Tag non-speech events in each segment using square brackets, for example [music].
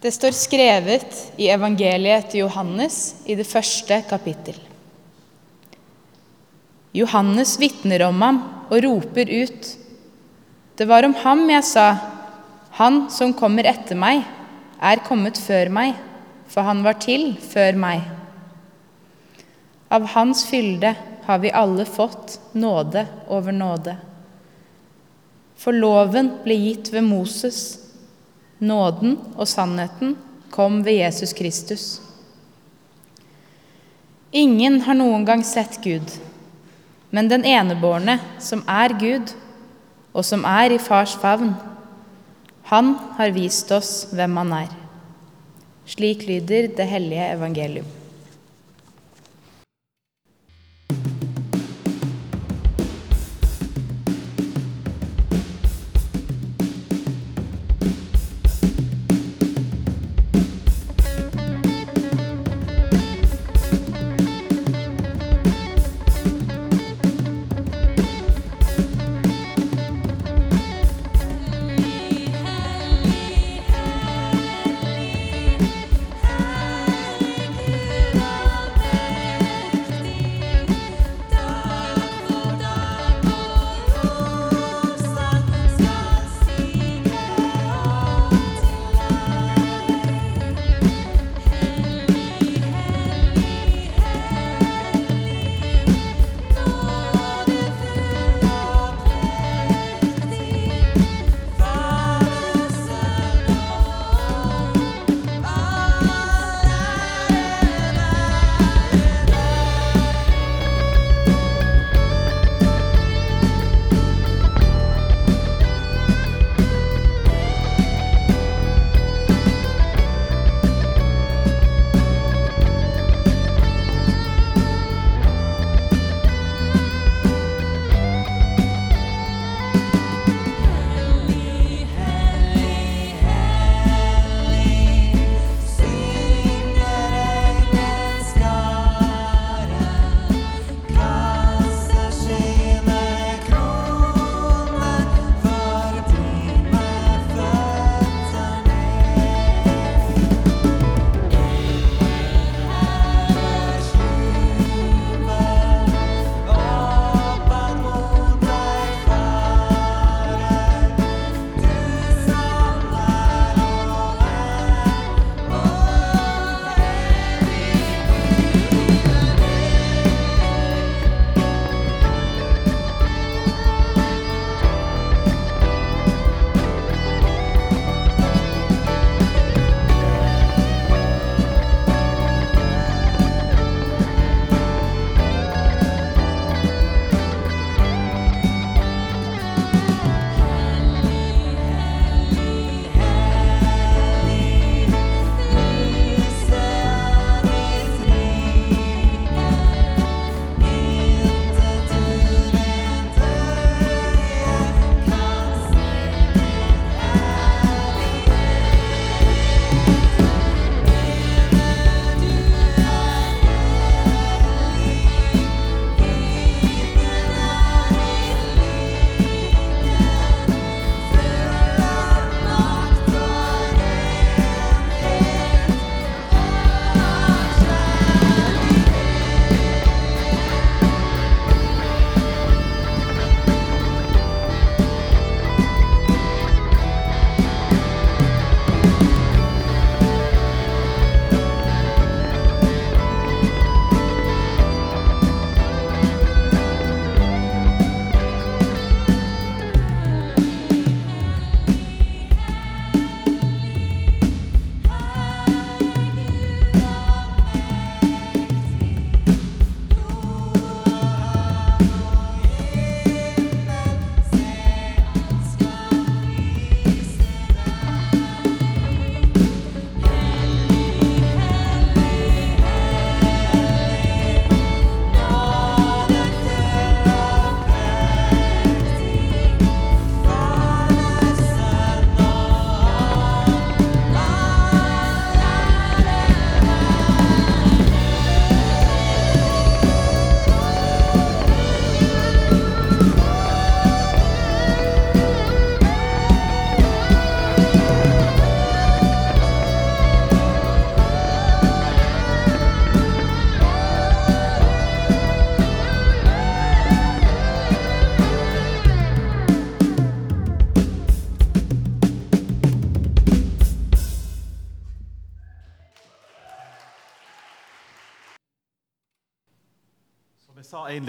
Det står skrevet i evangeliet til Johannes i det første kapittel. Johannes vitner om ham og roper ut. Det var om ham jeg sa, han som kommer etter meg, er kommet før meg, for han var til før meg. Av hans fylde har vi alle fått nåde over nåde. For loven ble gitt ved Moses, nåden og sannheten kom ved Jesus Kristus. Ingen har noen gang sett Gud, men den enebårne, som er Gud, og som er i fars favn, han har vist oss hvem han er. Slik lyder det hellige evangelium.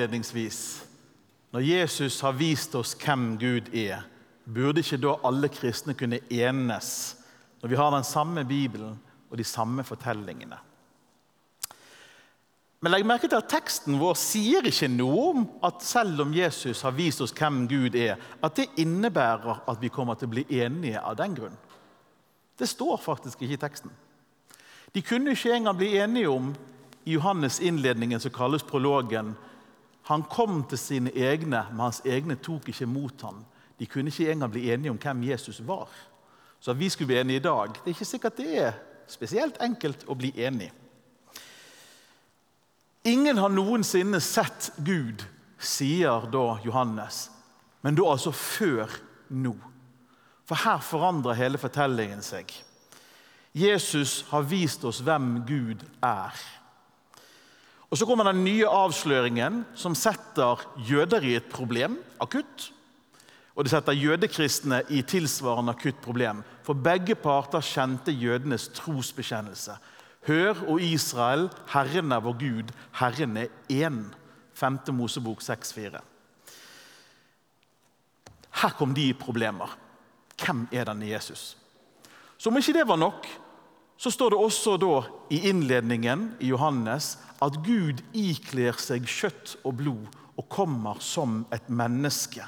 Innledningsvis, når Jesus har vist oss hvem Gud er, burde ikke da alle kristne kunne enes når vi har den samme Bibelen og de samme fortellingene? Men legg merke til at teksten vår sier ikke noe om at selv om Jesus har vist oss hvem Gud er, at det innebærer at vi kommer til å bli enige av den grunn. Det står faktisk ikke i teksten. De kunne ikke engang bli enige om i Johannes' innledningen som kalles prologen Han kom til sine egne, men hans egne tok ikke mot ham. De kunne ikke engang bli enige om hvem Jesus var. Så at vi skulle bli enige i dag, det er ikke sikkert det er spesielt enkelt å bli enig. Ingen har noensinne sett Gud, sier da Johannes. Men da altså før nå. For her forandrer hele fortellingen seg. Jesus har vist oss hvem Gud er. Og Så kommer den nye avsløringen som setter jøder i et problem, akutt. Og det setter jødekristne i tilsvarende akutt problem. For begge parter kjente jødenes trosbekjennelse. Hør, og Israel, Herren er vår Gud, Herren er én. 5. Mosebok 6,4. Her kom de i problemer. Hvem er denne Jesus? Som ikke det var nok, så står det også da i innledningen i Johannes at Gud ikler seg kjøtt og blod og kommer som et menneske.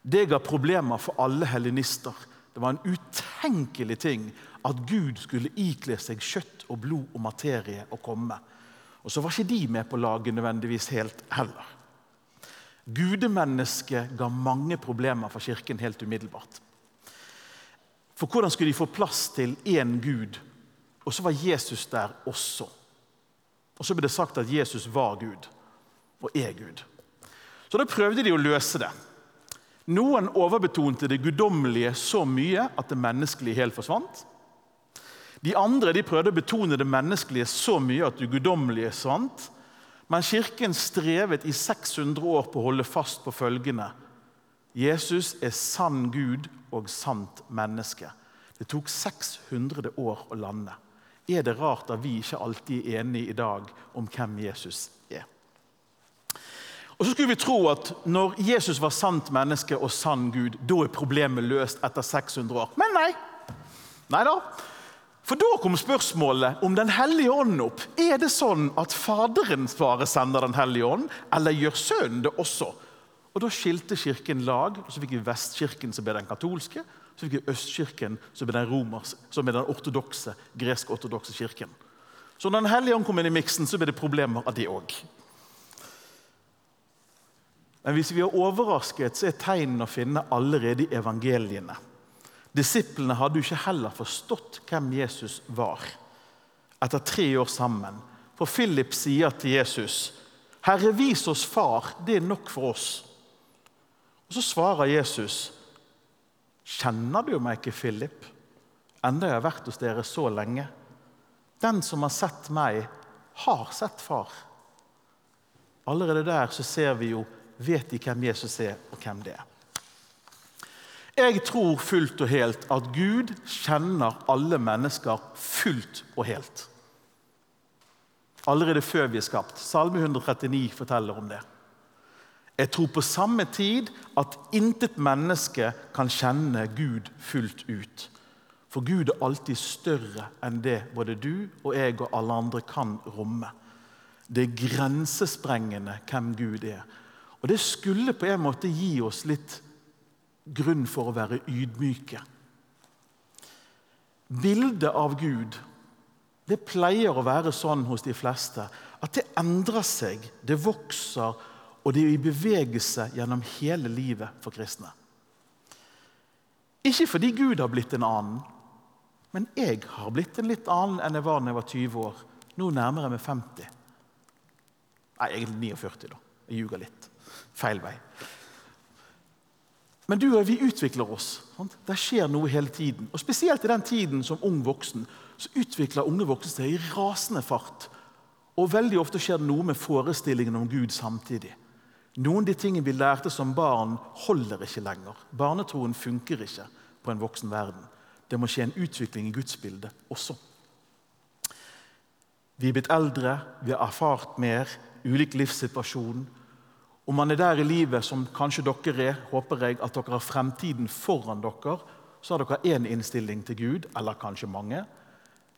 Det ga problemer for alle helenister. Det var en utenkelig ting at Gud skulle ikle seg kjøtt og blod og materie og komme. Og så var ikke de med på laget nødvendigvis helt heller. Gudemennesket ga mange problemer for kirken helt umiddelbart. For hvordan skulle de få plass til én Gud og så var Jesus der også. Og så ble det sagt at Jesus var Gud og er Gud. Så da prøvde de å løse det. Noen overbetonte det guddommelige så mye at det menneskelige helt forsvant. De andre de prøvde å betone det menneskelige så mye at det guddommelige svant. Men Kirken strevet i 600 år på å holde fast på følgende. Jesus er sann Gud og sant menneske. Det tok 600 år å lande er det rart at vi ikke alltid er enige i dag om hvem Jesus er. Og så skulle vi tro at når Jesus var sant menneske og sann Gud, da er problemet løst etter 600 år. Men nei. Nei da. For da kom spørsmålet om Den hellige ånd opp. Er det sånn at Faderen bare sender Den hellige ånd, eller gjør Sønnen det også? Og Da skilte Kirken lag. og Så fikk vi Vestkirken, som ble den katolske. Så fikk vi Østkirken, som er den, romers, som er den ortodokse, gresk-ortodokse kirken. Så når Den hellige ånd kom inn i miksen, så ble det problemer av det òg. Men hvis vi er overrasket, så er tegnene å finne allerede i evangeliene. Disiplene hadde jo ikke heller forstått hvem Jesus var etter tre år sammen. For Philip sier til Jesus, 'Herre, vis oss Far. Det er nok for oss.' Og Så svarer Jesus, Kjenner du meg ikke, Philip, enda jeg har vært hos dere så lenge? Den som har sett meg, har sett far. Allerede der så ser vi jo Vet de hvem Jesus er, og hvem det er? Jeg tror fullt og helt at Gud kjenner alle mennesker fullt og helt. Allerede før vi er skapt. Salme 139 forteller om det. Jeg tror på samme tid at intet menneske kan kjenne Gud fullt ut. For Gud er alltid større enn det både du og jeg og alle andre kan romme. Det er grensesprengende hvem Gud er. Og Det skulle på en måte gi oss litt grunn for å være ydmyke. Bildet av Gud det pleier å være sånn hos de fleste at det endrer seg, det vokser og det er i bevegelse gjennom hele livet for kristne. Ikke fordi Gud har blitt en annen, men jeg har blitt en litt annen enn jeg var da jeg var 20 år. Nå nærmer jeg meg 50. Nei, egentlig 49, da. Jeg ljuger litt. Feil vei. Men du og vi utvikler oss. Sant? Det skjer noe hele tiden. Og Spesielt i den tiden som ung voksen så utvikler unge voksne seg i rasende fart. Og veldig ofte skjer det noe med forestillingen om Gud samtidig. Noen av de tingene vi lærte som barn, holder ikke lenger. Barnetroen funker ikke på en voksen verden. Det må skje en utvikling i gudsbildet også. Vi er blitt eldre, vi har erfart mer, ulik livssituasjon. Om man er der i livet som kanskje dere er, håper jeg at dere har fremtiden foran dere, så har dere én innstilling til Gud, eller kanskje mange.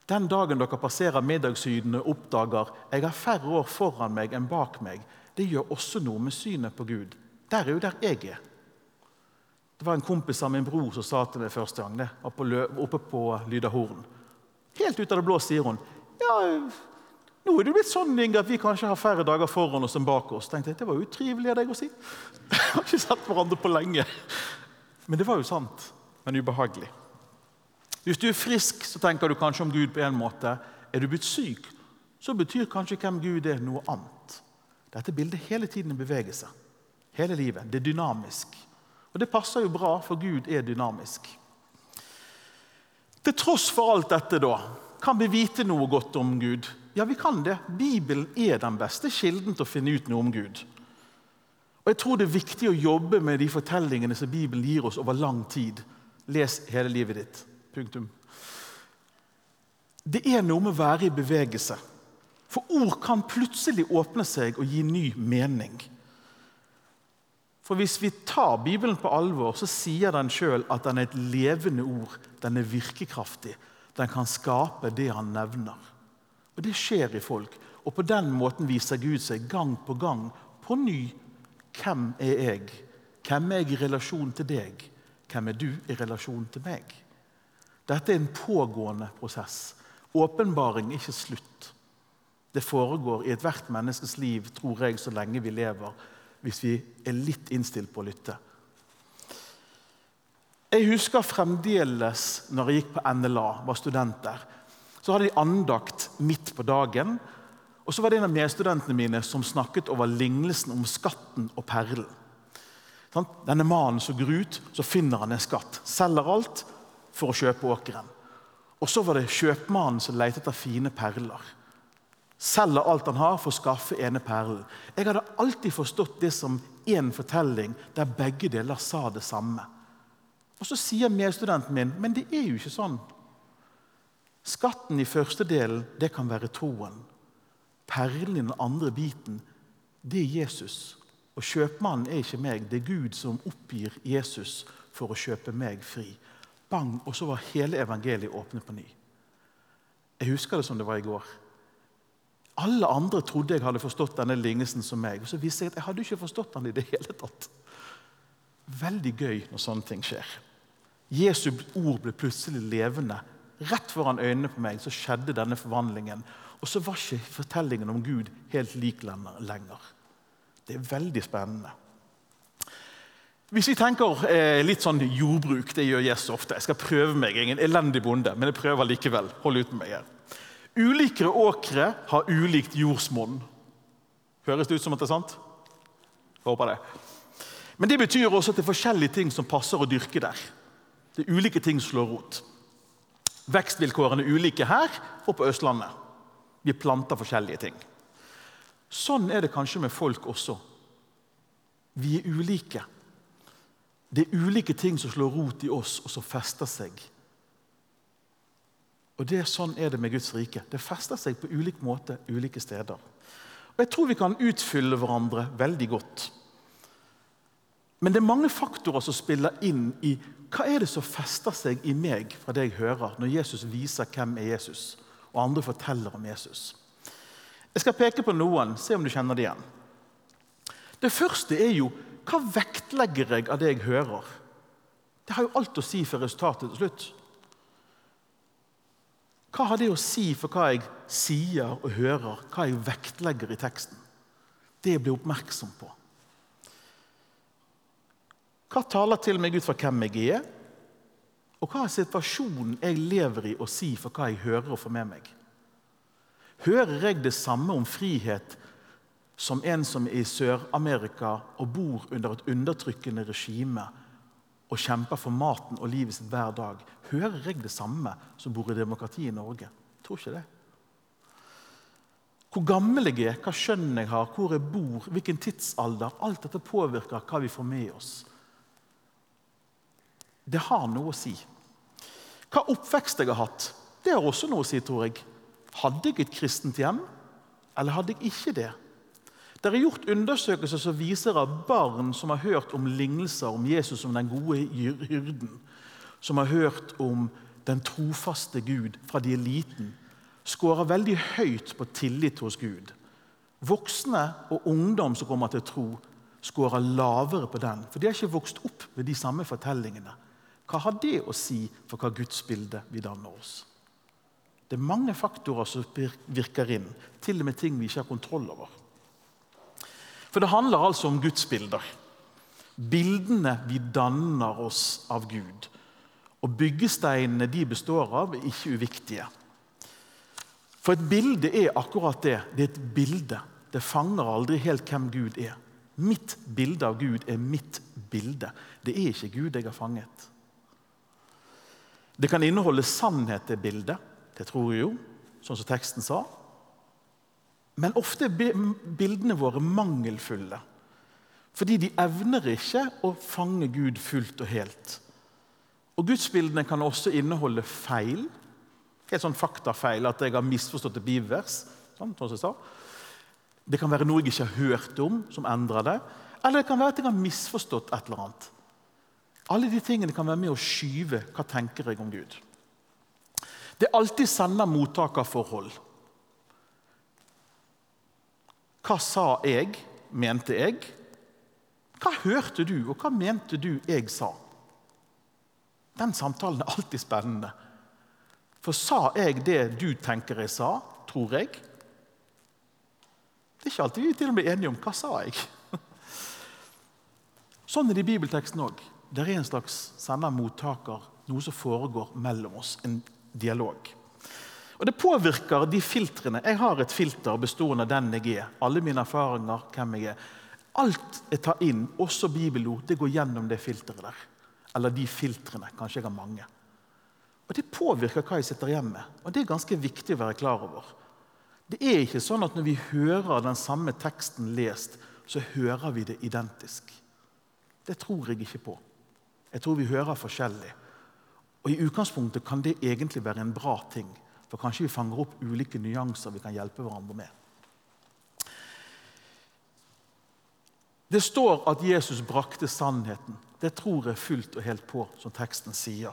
Den dagen dere passerer middagssyden og oppdager jeg har færre år foran meg enn bak meg, det gjør også noe med synet på Gud. Der er jo der jeg er. Det var en kompis av min bror som sa til meg første gang det, oppe på Lydahorn. Helt ut av det blå sier hun ja, nå er det blitt sånn Inge, at vi kanskje har færre dager foran oss enn bak oss. Tenkte jeg, Det var utrivelig av deg å si. [laughs] Vi har ikke sett hverandre på lenge. Men det var jo sant, men ubehagelig. Hvis du er frisk, så tenker du kanskje om Gud på en måte. Er du blitt syk, så betyr kanskje hvem Gud er, noe annet. Dette bildet hele tiden beveger seg. Hele livet. Det er dynamisk. Og det passer jo bra, for Gud er dynamisk. Til tross for alt dette, da, kan vi vite noe godt om Gud? Ja, vi kan det. Bibelen er den beste kilden til å finne ut noe om Gud. Og Jeg tror det er viktig å jobbe med de fortellingene som Bibelen gir oss over lang tid. Les hele livet ditt. Punktum. Det er noe med å være i bevegelse. For ord kan plutselig åpne seg og gi ny mening. For Hvis vi tar Bibelen på alvor, så sier den sjøl at den er et levende ord. Den er virkekraftig. Den kan skape det han nevner. Og Det skjer i folk. Og på den måten viser Gud seg gang på gang på ny. Hvem er jeg? Hvem er jeg i relasjon til deg? Hvem er du i relasjon til meg? Dette er en pågående prosess. Åpenbaring er ikke slutt. Det foregår i ethvert menneskes liv, tror jeg, så lenge vi lever, hvis vi er litt innstilt på å lytte. Jeg husker fremdeles når jeg gikk på NLA, var student der. Så hadde de andakt midt på dagen. Og så var det en av medstudentene mine som snakket over lignelsen om skatten og perlen. Denne mannen som går ut, så finner han en skatt. Selger alt for å kjøpe åkeren. Og så var det kjøpmannen som lette etter fine perler. Selger alt han har for å skaffe ene perlen. Jeg hadde alltid forstått det som én fortelling der begge deler sa det samme. Og Så sier medstudenten min men det er jo ikke sånn. Skatten i første delen det kan være troen. Perlen i den andre biten det er Jesus. Og kjøpmannen er ikke meg, det er Gud som oppgir Jesus for å kjøpe meg fri. Bang, Og så var hele evangeliet åpnet på ny. Jeg husker det som det var i går. Alle andre trodde jeg hadde forstått denne lignelsen som meg. Og så viste jeg at jeg hadde ikke forstått den i det hele tatt. Veldig gøy når sånne ting skjer. Jesu ord ble plutselig levende Rett foran øynene på meg så skjedde denne forvandlingen. Og så var ikke fortellingen om Gud helt lik lenger. Det er veldig spennende. Hvis vi tenker eh, litt sånn jordbruk, det gjør jeg så ofte Jeg skal prøve meg. Jeg er en elendig bonde, men jeg prøver likevel. Hold ut med meg her. Ulike åkre har ulikt jordsmonn. Høres det ut som at det er sant? Håper det. Men det betyr også at det er forskjellige ting som passer å dyrke der. Det er ulike ting som slår rot. Vekstvilkårene er ulike her og på Østlandet. Vi planter forskjellige ting. Sånn er det kanskje med folk også. Vi er ulike. Det er ulike ting som slår rot i oss, og som fester seg. Og det Sånn er det med Guds rike. Det fester seg på ulik måte ulike steder. Og Jeg tror vi kan utfylle hverandre veldig godt. Men det er mange faktorer som spiller inn i hva er det som fester seg i meg fra det jeg hører når Jesus viser hvem er Jesus, og andre forteller om Jesus. Jeg skal peke på noen, se om du kjenner det igjen. Det første er jo hva vektlegger jeg av det jeg hører? Det har jo alt å si for resultatet til slutt. Hva har det å si for hva jeg sier og hører, hva jeg vektlegger i teksten? Det jeg blir oppmerksom på. Hva taler til meg ut fra hvem jeg er? Og hva er situasjonen jeg lever i, å si for hva jeg hører og får med meg? Hører jeg det samme om frihet som en som er i Sør-Amerika og bor under et undertrykkende regime og kjemper for maten og livet sitt hver dag? Hører jeg det samme som bor i demokrati i Norge? Jeg tror ikke det. Hvor gammel jeg er, hva skjønn jeg har, hvor jeg bor, hvilken tidsalder. Alt dette påvirker hva vi får med oss. Det har noe å si. Hva oppvekst jeg har hatt, det har også noe å si, tror jeg. Hadde jeg et kristent hjem, eller hadde jeg ikke det? Det er gjort undersøkelser som viser at barn som har hørt om lignelser om Jesus som den gode hyrden, som har hørt om den trofaste Gud fra de er liten, skårer veldig høyt på tillit hos Gud. Voksne og ungdom som kommer til tro, skårer lavere på den, for de har ikke vokst opp med de samme fortellingene. Hva har det å si for hva gudsbildet vi danner oss? Det er mange faktorer som virker inn, til og med ting vi ikke har kontroll over. For det handler altså om gudsbilder. Bildene vi danner oss av Gud. Og byggesteinene de består av, er ikke uviktige. For et bilde er akkurat det. Det er et bilde. Det fanger aldri helt hvem Gud er. Mitt bilde av Gud er mitt bilde. Det er ikke Gud jeg har fanget. Det kan inneholde sannhet, det bildet. Det tror jeg jo, sånn som teksten sa. Men ofte er bildene våre mangelfulle. Fordi de evner ikke å fange Gud fullt og helt. Og Gudsbildene kan også inneholde feil. Helt sånn faktafeil, at jeg har misforstått et bibelvers. Sånn, sånn. Det kan være noe jeg ikke har hørt om, som endrer det. Eller det kan være at jeg har misforstått et eller annet. Alle de tingene kan være med å skyve hva tenker jeg om Gud. Det er alltid sender-mottaker-forhold. Hva sa jeg, mente jeg? Hva hørte du, og hva mente du jeg sa? Den samtalen er alltid spennende. For sa jeg det du tenker jeg sa, tror jeg? Det er ikke alltid vi til og med enige om hva sa jeg. Sånn er det i bibelteksten òg. Det er en slags sender-mottaker, noe som foregår mellom oss. En dialog. Og Det påvirker de filtrene. Jeg har et filter bestående av den jeg er. Alle mine erfaringer, hvem jeg er. Alt jeg tar inn, også bibelord, det går gjennom det filteret der. Eller de filtrene. Kanskje jeg har mange. Og Det påvirker hva jeg sitter igjen med. Og Det er ganske viktig å være klar over. Det er ikke sånn at når vi hører den samme teksten lest, så hører vi det identisk. Det tror jeg ikke på. Jeg tror vi hører forskjellig. Og I utgangspunktet kan det egentlig være en bra ting. For kanskje vi fanger opp ulike nyanser vi kan hjelpe hverandre med. Det står at Jesus brakte sannheten. Det tror jeg fullt og helt på, som teksten sier.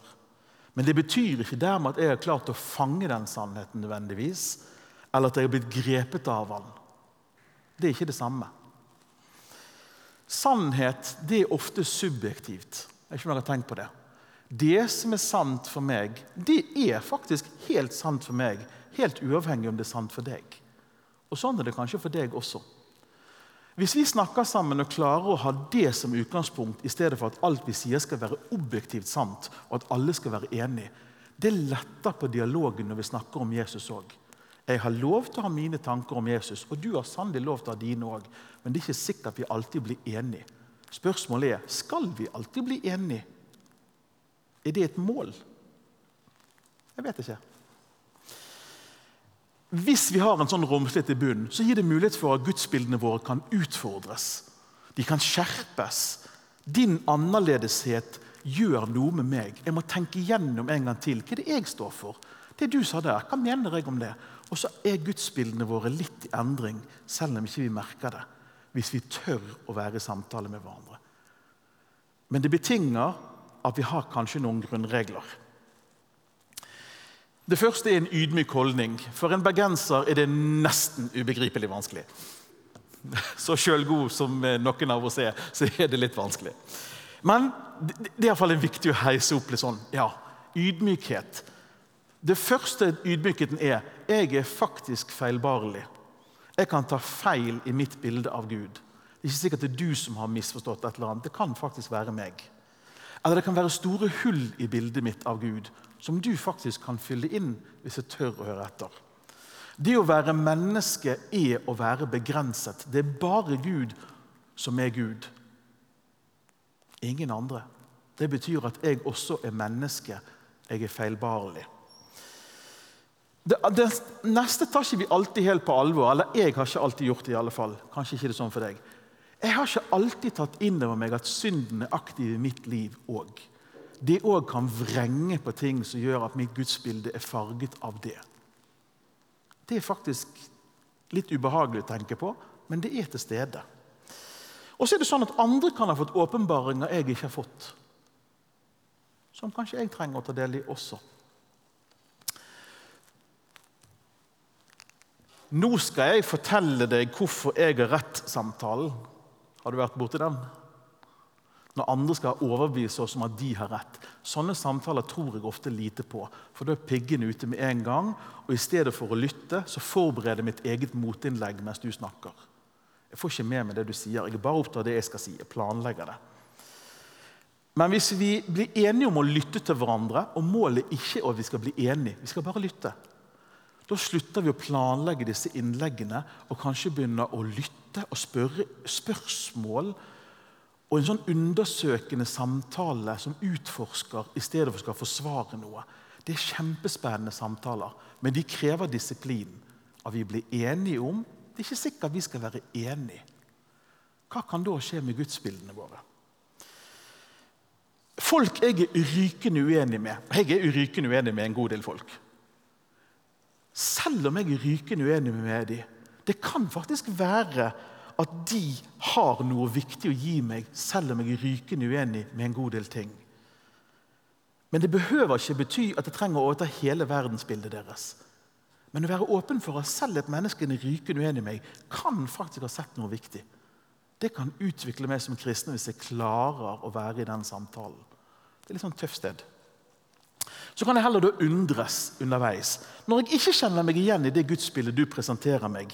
Men det betyr ikke dermed at jeg har klart å fange den sannheten nødvendigvis, eller at jeg har blitt grepet av den. Det er ikke det samme. Sannhet det er ofte subjektivt. Jeg vet ikke om dere har tenkt på det. Det som er sant for meg, det er faktisk helt sant for meg. Helt uavhengig om det er sant for deg. Og Sånn er det kanskje for deg også. Hvis vi snakker sammen og klarer å ha det som utgangspunkt, i stedet for at alt vi sier skal være objektivt sant, og at alle skal være enige, det letter på dialogen når vi snakker om Jesus òg. Jeg har lov til å ha mine tanker om Jesus, og du har sannelig lov til å ha dine òg. Men det er ikke sikkert vi alltid blir enige. Spørsmålet er skal vi alltid bli enige. Er det et mål? Jeg vet ikke. Hvis vi har en sånn romslighet i bunnen, så gir det mulighet for at gudsbildene våre kan utfordres. De kan skjerpes. Din annerledeshet gjør noe med meg. Jeg må tenke igjennom en gang til. Hva er det jeg står for? Det du sa der, hva mener jeg om det? Og så er gudsbildene våre litt i endring, selv om ikke vi merker det hvis vi tør å være i samtale med hverandre. Men det betinger at vi har kanskje noen grunnregler. Det første er en ydmyk holdning. For en bergenser er det nesten ubegripelig vanskelig. Så sjølgod som noen av oss er, så er det litt vanskelig. Men det er iallfall viktig å heise opp litt sånn ja, ydmykhet. Det første ydmykheten er jeg er faktisk feilbarlig. Jeg kan ta feil i mitt bilde av Gud. Det er ikke sikkert det er du som har misforstått et eller annet. Det kan faktisk være meg. Eller det kan være store hull i bildet mitt av Gud som du faktisk kan fylle inn hvis jeg tør å høre etter. Det å være menneske er å være begrenset. Det er bare Gud som er Gud. Ingen andre. Det betyr at jeg også er menneske. Jeg er feilbarlig. Det, det, neste tar ikke vi alltid helt på alvor. Eller jeg har ikke alltid gjort det. i alle fall. Kanskje ikke det er sånn for deg. Jeg har ikke alltid tatt inn over meg at synden er aktiv i mitt liv òg. Det òg kan vrenge på ting som gjør at mitt gudsbilde er farget av det. Det er faktisk litt ubehagelig å tenke på, men det er til stede. Og så er det sånn at andre kan ha fått åpenbaringer jeg ikke har fått. Som kanskje jeg trenger å ta del i også. Nå skal jeg fortelle deg hvorfor jeg har rett-samtalen. Har du vært borti den? Når andre skal overbevise oss om at de har rett. Sånne samtaler tror jeg ofte lite på. For da er piggen ute med en gang. Og i stedet for å lytte, så forbereder jeg mitt eget motinnlegg mens du snakker. Jeg får ikke med meg det du sier. Jeg er bare opptatt av det jeg skal si. Jeg planlegger det. Men hvis vi blir enige om å lytte til hverandre, og målet ikke er at vi skal bli enige, vi skal bare lytte, da slutter vi å planlegge disse innleggene og kanskje begynner å lytte og spørre spørsmål. Og en sånn undersøkende samtale som utforsker i stedet for skal forsvare noe. Det er kjempespennende samtaler, men de krever disiplin. At vi blir enige om Det er ikke sikkert vi skal være enige. Hva kan da skje med gudsbildene våre? Folk jeg er rykende uenig med. Jeg er rykende uenig med en god del folk. Selv om jeg er rykende uenig med dem. Det kan faktisk være at de har noe viktig å gi meg, selv om jeg er rykende uenig med en god del ting. Men det behøver ikke bety at jeg trenger å overta hele verdensbildet deres. Men å være åpen for at selv et menneske er rykende uenig med meg, kan faktisk ha sett noe viktig. Det kan utvikle meg som kristen hvis jeg klarer å være i den samtalen. Det er litt sånn tøft sted. Så kan jeg heller da undres underveis. Når jeg ikke kjenner meg igjen i det gudsbildet du presenterer meg,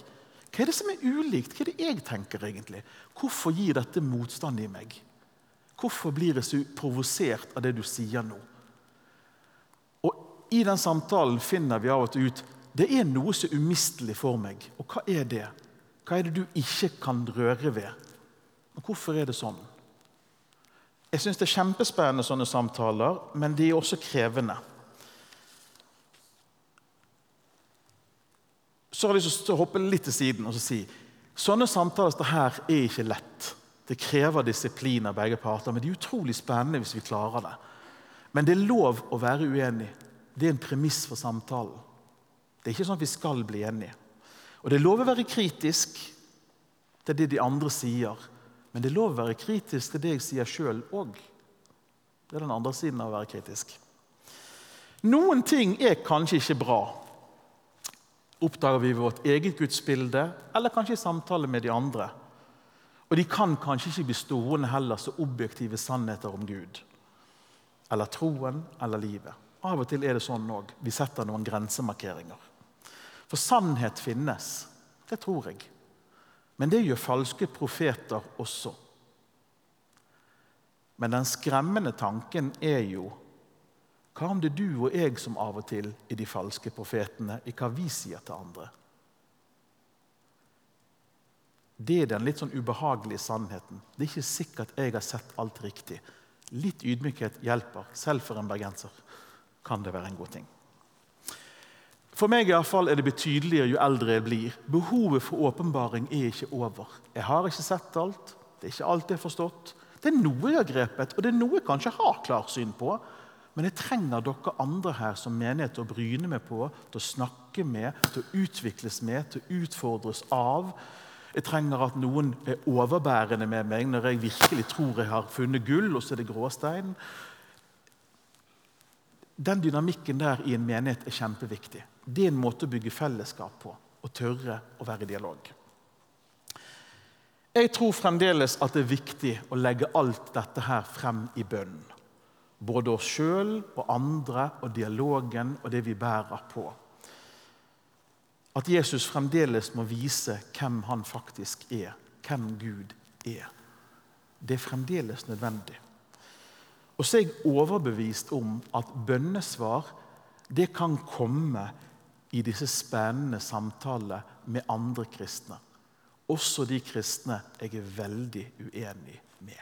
hva er det som er ulikt? Hva er det jeg tenker egentlig? Hvorfor gir dette motstand i meg? Hvorfor blir jeg så provosert av det du sier nå? Og I den samtalen finner vi av og til ut det er noe som er umistelig for meg. Og hva er det? Hva er det du ikke kan røre ved? Og Hvorfor er det sånn? Jeg syns det er kjempespennende sånne samtaler, men de er også krevende. Så har jeg lyst til å hoppe litt til siden og si sånne samtaler som her er ikke lett. Det krever disiplin av begge parter, men det er utrolig spennende hvis vi klarer det. Men det er lov å være uenig. Det er en premiss for samtalen. Det er ikke sånn at vi skal bli enige. Og det er lov å være kritisk til det de andre sier, men det er lov å være kritisk til det jeg sier sjøl òg. Det er den andre siden av å være kritisk. Noen ting er kanskje ikke bra oppdager vi vårt eget gudsbilde, eller kanskje i samtale med de andre. Og de kan kanskje ikke bli stående heller så objektive sannheter om Gud. Eller troen eller livet. Av og til er det sånn òg. Vi setter noen grensemarkeringer. For sannhet finnes. Det tror jeg. Men det gjør falske profeter også. Men den skremmende tanken er jo hva om det er du og jeg som av og til er de falske profetene i hva vi sier til andre? Det er den litt sånn ubehagelige sannheten. Det er ikke sikkert jeg har sett alt riktig. Litt ydmykhet hjelper. Selv for en bergenser kan det være en god ting. For meg i fall er det betydeligere jo eldre jeg blir. Behovet for åpenbaring er ikke over. Jeg har ikke sett alt. Det er ikke alt jeg har forstått. Det er noe jeg har grepet, og det er noe jeg kanskje har klarsyn på. Men jeg trenger dere andre her som menighet å bryne meg på, til å snakke med, til å utvikles med, til å utfordres av. Jeg trenger at noen er overbærende med meg når jeg virkelig tror jeg har funnet gull, og så er det gråstein. Den dynamikken der i en menighet er kjempeviktig. Det er en måte å bygge fellesskap på. Å tørre å være i dialog. Jeg tror fremdeles at det er viktig å legge alt dette her frem i bønnen. Både oss sjøl og andre og dialogen og det vi bærer på. At Jesus fremdeles må vise hvem han faktisk er, hvem Gud er. Det er fremdeles nødvendig. Og så er jeg overbevist om at bønnesvar det kan komme i disse spennende samtalene med andre kristne. Også de kristne jeg er veldig uenig med.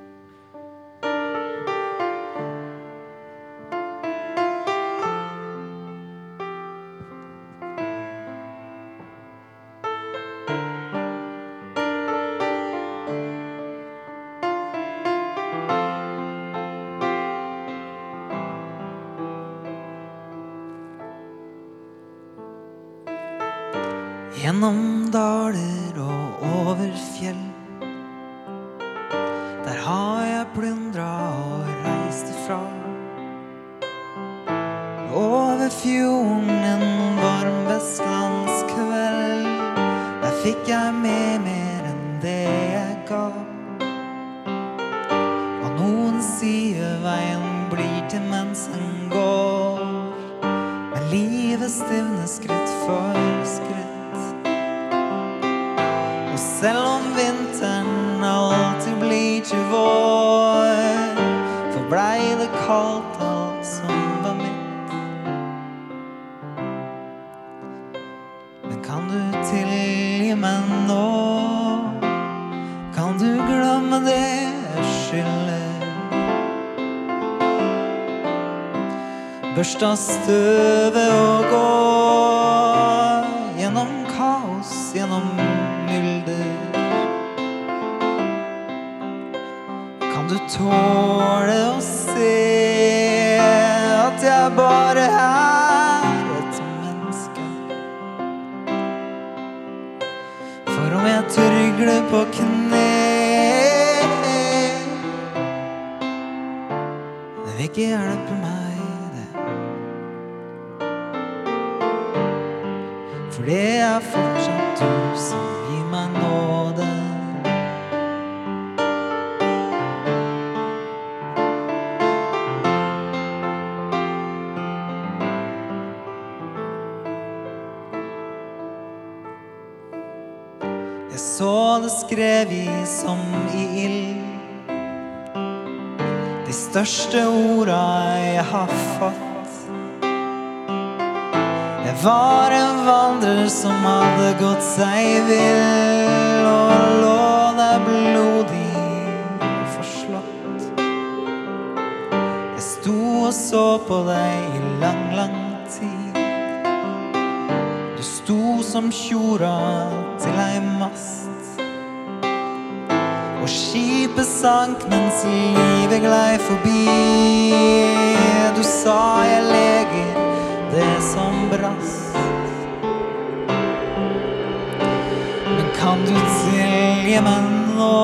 Fjorden en varm vestlandskveld. Der fikk jeg med mer enn det jeg ga. Og noen sier veien blir til mens en går. Men livet stivner skritt for skritt. Og selv om vinteren alltid blir til vår, forblei det kaldt Børsta støvet og gå gjennom kaos, gjennom mylder. Kan du tåle å se at jeg bare er et menneske? For om jeg trygler på kne Det vil ikke hjelpe var andre som hadde gått seg vill og lå der blodig og forslått. Jeg sto og så på deg i lang, lang tid. Du sto som tjora til ei mast. Og skipet sank mens livet glei forbi. Du sa jeg leger kan du tilgi meg nå?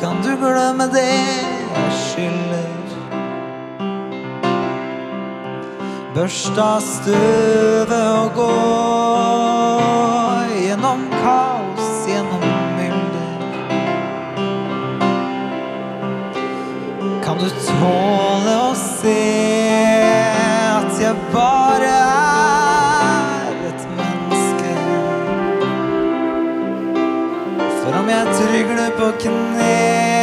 Kan du glemme det jeg skylder? Børsta støvet og gå gjennom kaos, gjennom mylder. Kan du tåle å se at jeg bare trygler på kne